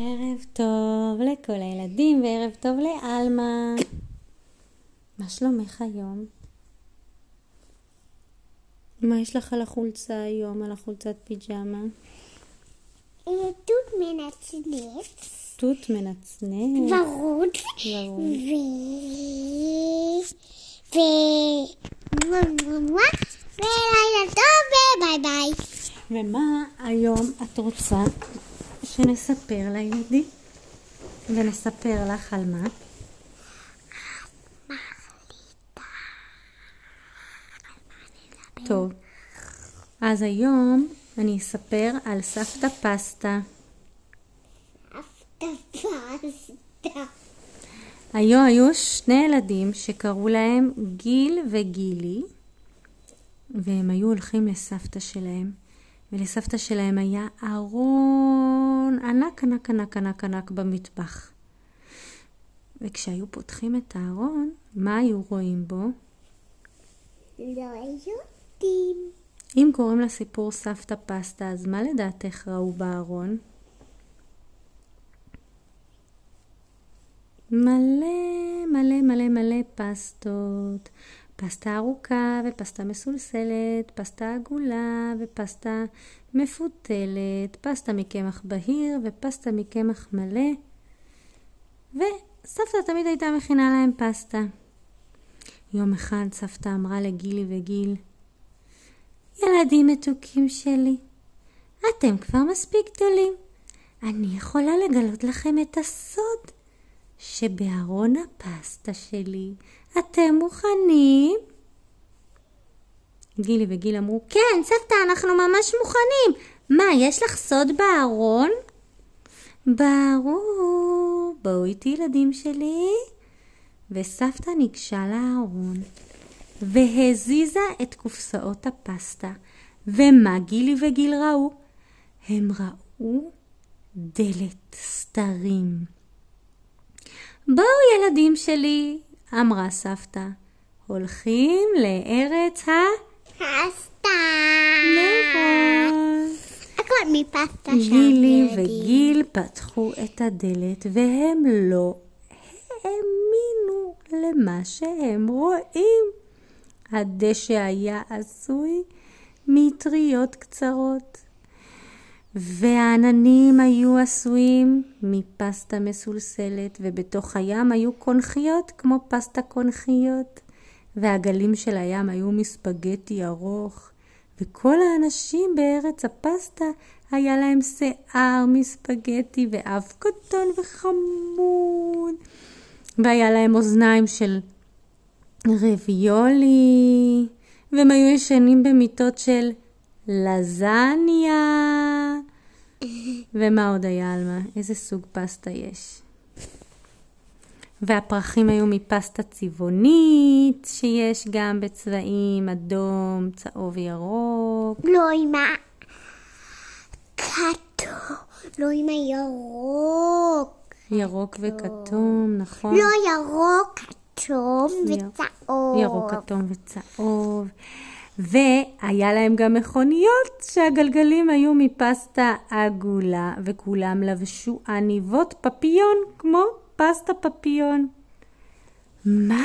ערב טוב לכל הילדים וערב טוב לעלמה. מה שלומך היום? מה יש לך על החולצה היום, על החולצת פיג'מה? תות מנצנץ. תות מנצנץ. ורוד. ורוד. ו... ו... ולילה טוב וביי ביי. ומה היום את רוצה שנספר לילדים? ונספר לך על מה? טוב, אז היום אני אספר על סבתא פסטה. פסטה. היום היו שני ילדים שקראו להם גיל וגילי, והם היו הולכים לסבתא שלהם, ולסבתא שלהם היה ארון ענק ענק ענק ענק ענק במטבח. וכשהיו פותחים את הארון, מה היו רואים בו? לא יודעים. אם קוראים לסיפור סבתא פסטה, אז מה לדעתך ראו בארון? מלא מלא מלא מלא פסטות. פסטה ארוכה ופסטה מסולסלת, פסטה עגולה ופסטה מפותלת, פסטה מקמח בהיר ופסטה מקמח מלא. וסבתא תמיד הייתה מכינה להם פסטה. יום אחד סבתא אמרה לגילי וגיל, ילדים מתוקים שלי, אתם כבר מספיק גדולים. אני יכולה לגלות לכם את הסוד שבארון הפסטה שלי אתם מוכנים? גילי וגיל אמרו, כן, סבתא, אנחנו ממש מוכנים. מה, יש לך סוד בארון? ברור, בואו איתי ילדים שלי. וסבתא ניגשה לארון והזיזה את קופסאות הפסטה. ומה גילי וגיל ראו? הם ראו דלת סתרים. בואו ילדים שלי, אמרה סבתא, הולכים לארץ ה... פסטה. נכון. הכל מפסטה שם. גילי. וגיל פתחו את הדלת והם לא האמינו למה שהם רואים. הדשא היה עשוי מטריות קצרות, והעננים היו עשויים מפסטה מסולסלת, ובתוך הים היו קונכיות כמו פסטה קונכיות, והגלים של הים היו מספגטי ארוך, וכל האנשים בארץ הפסטה היה להם שיער מספגטי ואף קטון וחמוד, והיה להם אוזניים של רביולי, והם היו ישנים במיטות של לזניה. ומה עוד היה, עלמה? איזה סוג פסטה יש? והפרחים היו מפסטה צבעונית, שיש גם בצבעים אדום, צהוב וירוק. לא עם ה... כתום. לא עם הירוק. ירוק וכתום, נכון? לא ירוק, כתום יר- וצהוב. ירוק, כתום וצהוב. והיה להם גם מכוניות שהגלגלים היו מפסטה עגולה, וכולם לבשו עניבות פפיון כמו פסטה פפיון. מה?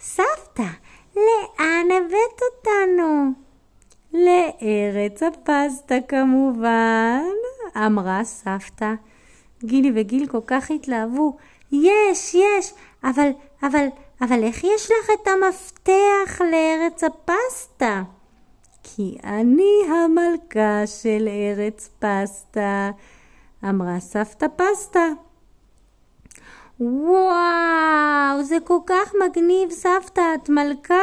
סבתא, לאן הבאת אותנו? לארץ הפסטה כמובן, אמרה סבתא. גילי וגיל כל כך התלהבו. יש, יש, אבל, אבל, אבל איך יש לך את המפתח לארץ הפסטה? כי אני המלכה של ארץ פסטה, אמרה סבתא פסטה. וואו, זה כל כך מגניב, סבתא, את מלכה?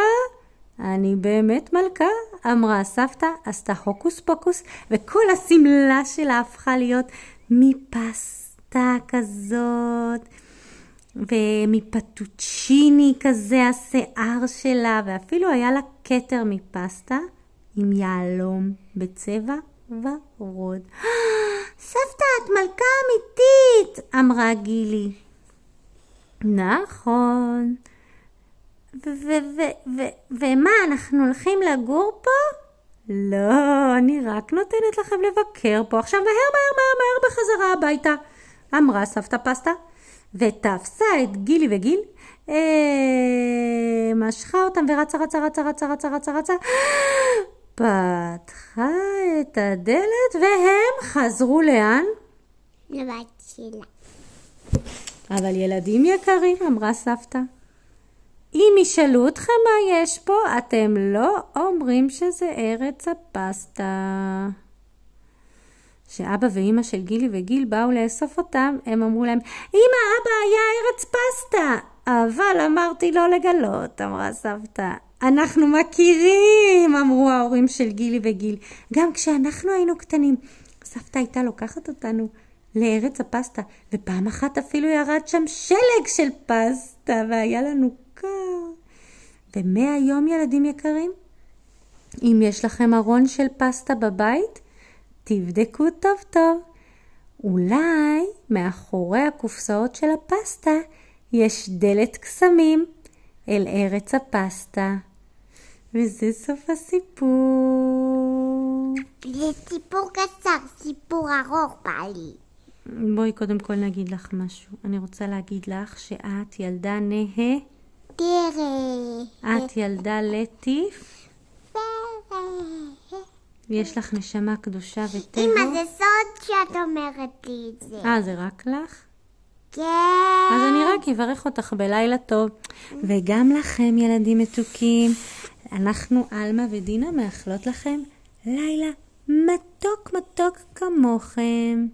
אני באמת מלכה, אמרה סבתא, עשתה הוקוס פוקוס, וכל השמלה שלה הפכה להיות מפסטה כזאת, ומפטוצ'יני כזה השיער שלה, ואפילו היה לה כתר מפסטה עם יהלום בצבע ורוד. סבתא, את מלכה אמיתית, אמרה גילי. נכון. ומה, אנחנו הולכים לגור פה? לא, אני רק נותנת לכם לבקר פה. עכשיו מהר, מהר, מהר, מהר בחזרה הביתה. אמרה סבתא פסטה, ותפסה את גילי וגיל, אה, משכה אותם ורצה, רצה, רצה, רצה, רצה, רצה, רצה, פתחה את הדלת והם חזרו לאן? לבת שלה. אבל ילדים יקרים, אמרה סבתא, אם ישאלו אתכם מה יש פה, אתם לא אומרים שזה ארץ הפסטה. כשאבא ואימא של גילי וגיל באו לאסוף אותם, הם אמרו להם, אמא, אבא היה ארץ פסטה. אבל אמרתי לא לגלות, אמרה סבתא. אנחנו מכירים, אמרו ההורים של גילי וגיל. גם כשאנחנו היינו קטנים, סבתא הייתה לוקחת אותנו לארץ הפסטה, ופעם אחת אפילו ירד שם שלג של פסטה, והיה לנו קר. ומהיום, ילדים יקרים, אם יש לכם ארון של פסטה בבית, תבדקו טוב טוב. אולי מאחורי הקופסאות של הפסטה יש דלת קסמים אל ארץ הפסטה. וזה סוף הסיפור. זה סיפור קצר, סיפור ארוך בא לי. בואי קודם כל נגיד לך משהו. אני רוצה להגיד לך שאת ילדה נהה, תראה. את ילדה לטיף, יש לך נשמה קדושה וטבע. אמא, זה סוד שאת אומרת לי את זה. אה, זה רק לך? כן. אז אני רק אברך אותך בלילה טוב. וגם לכם, ילדים מתוקים, אנחנו, עלמה ודינה, מאחלות לכם לילה מתוק מתוק כמוכם.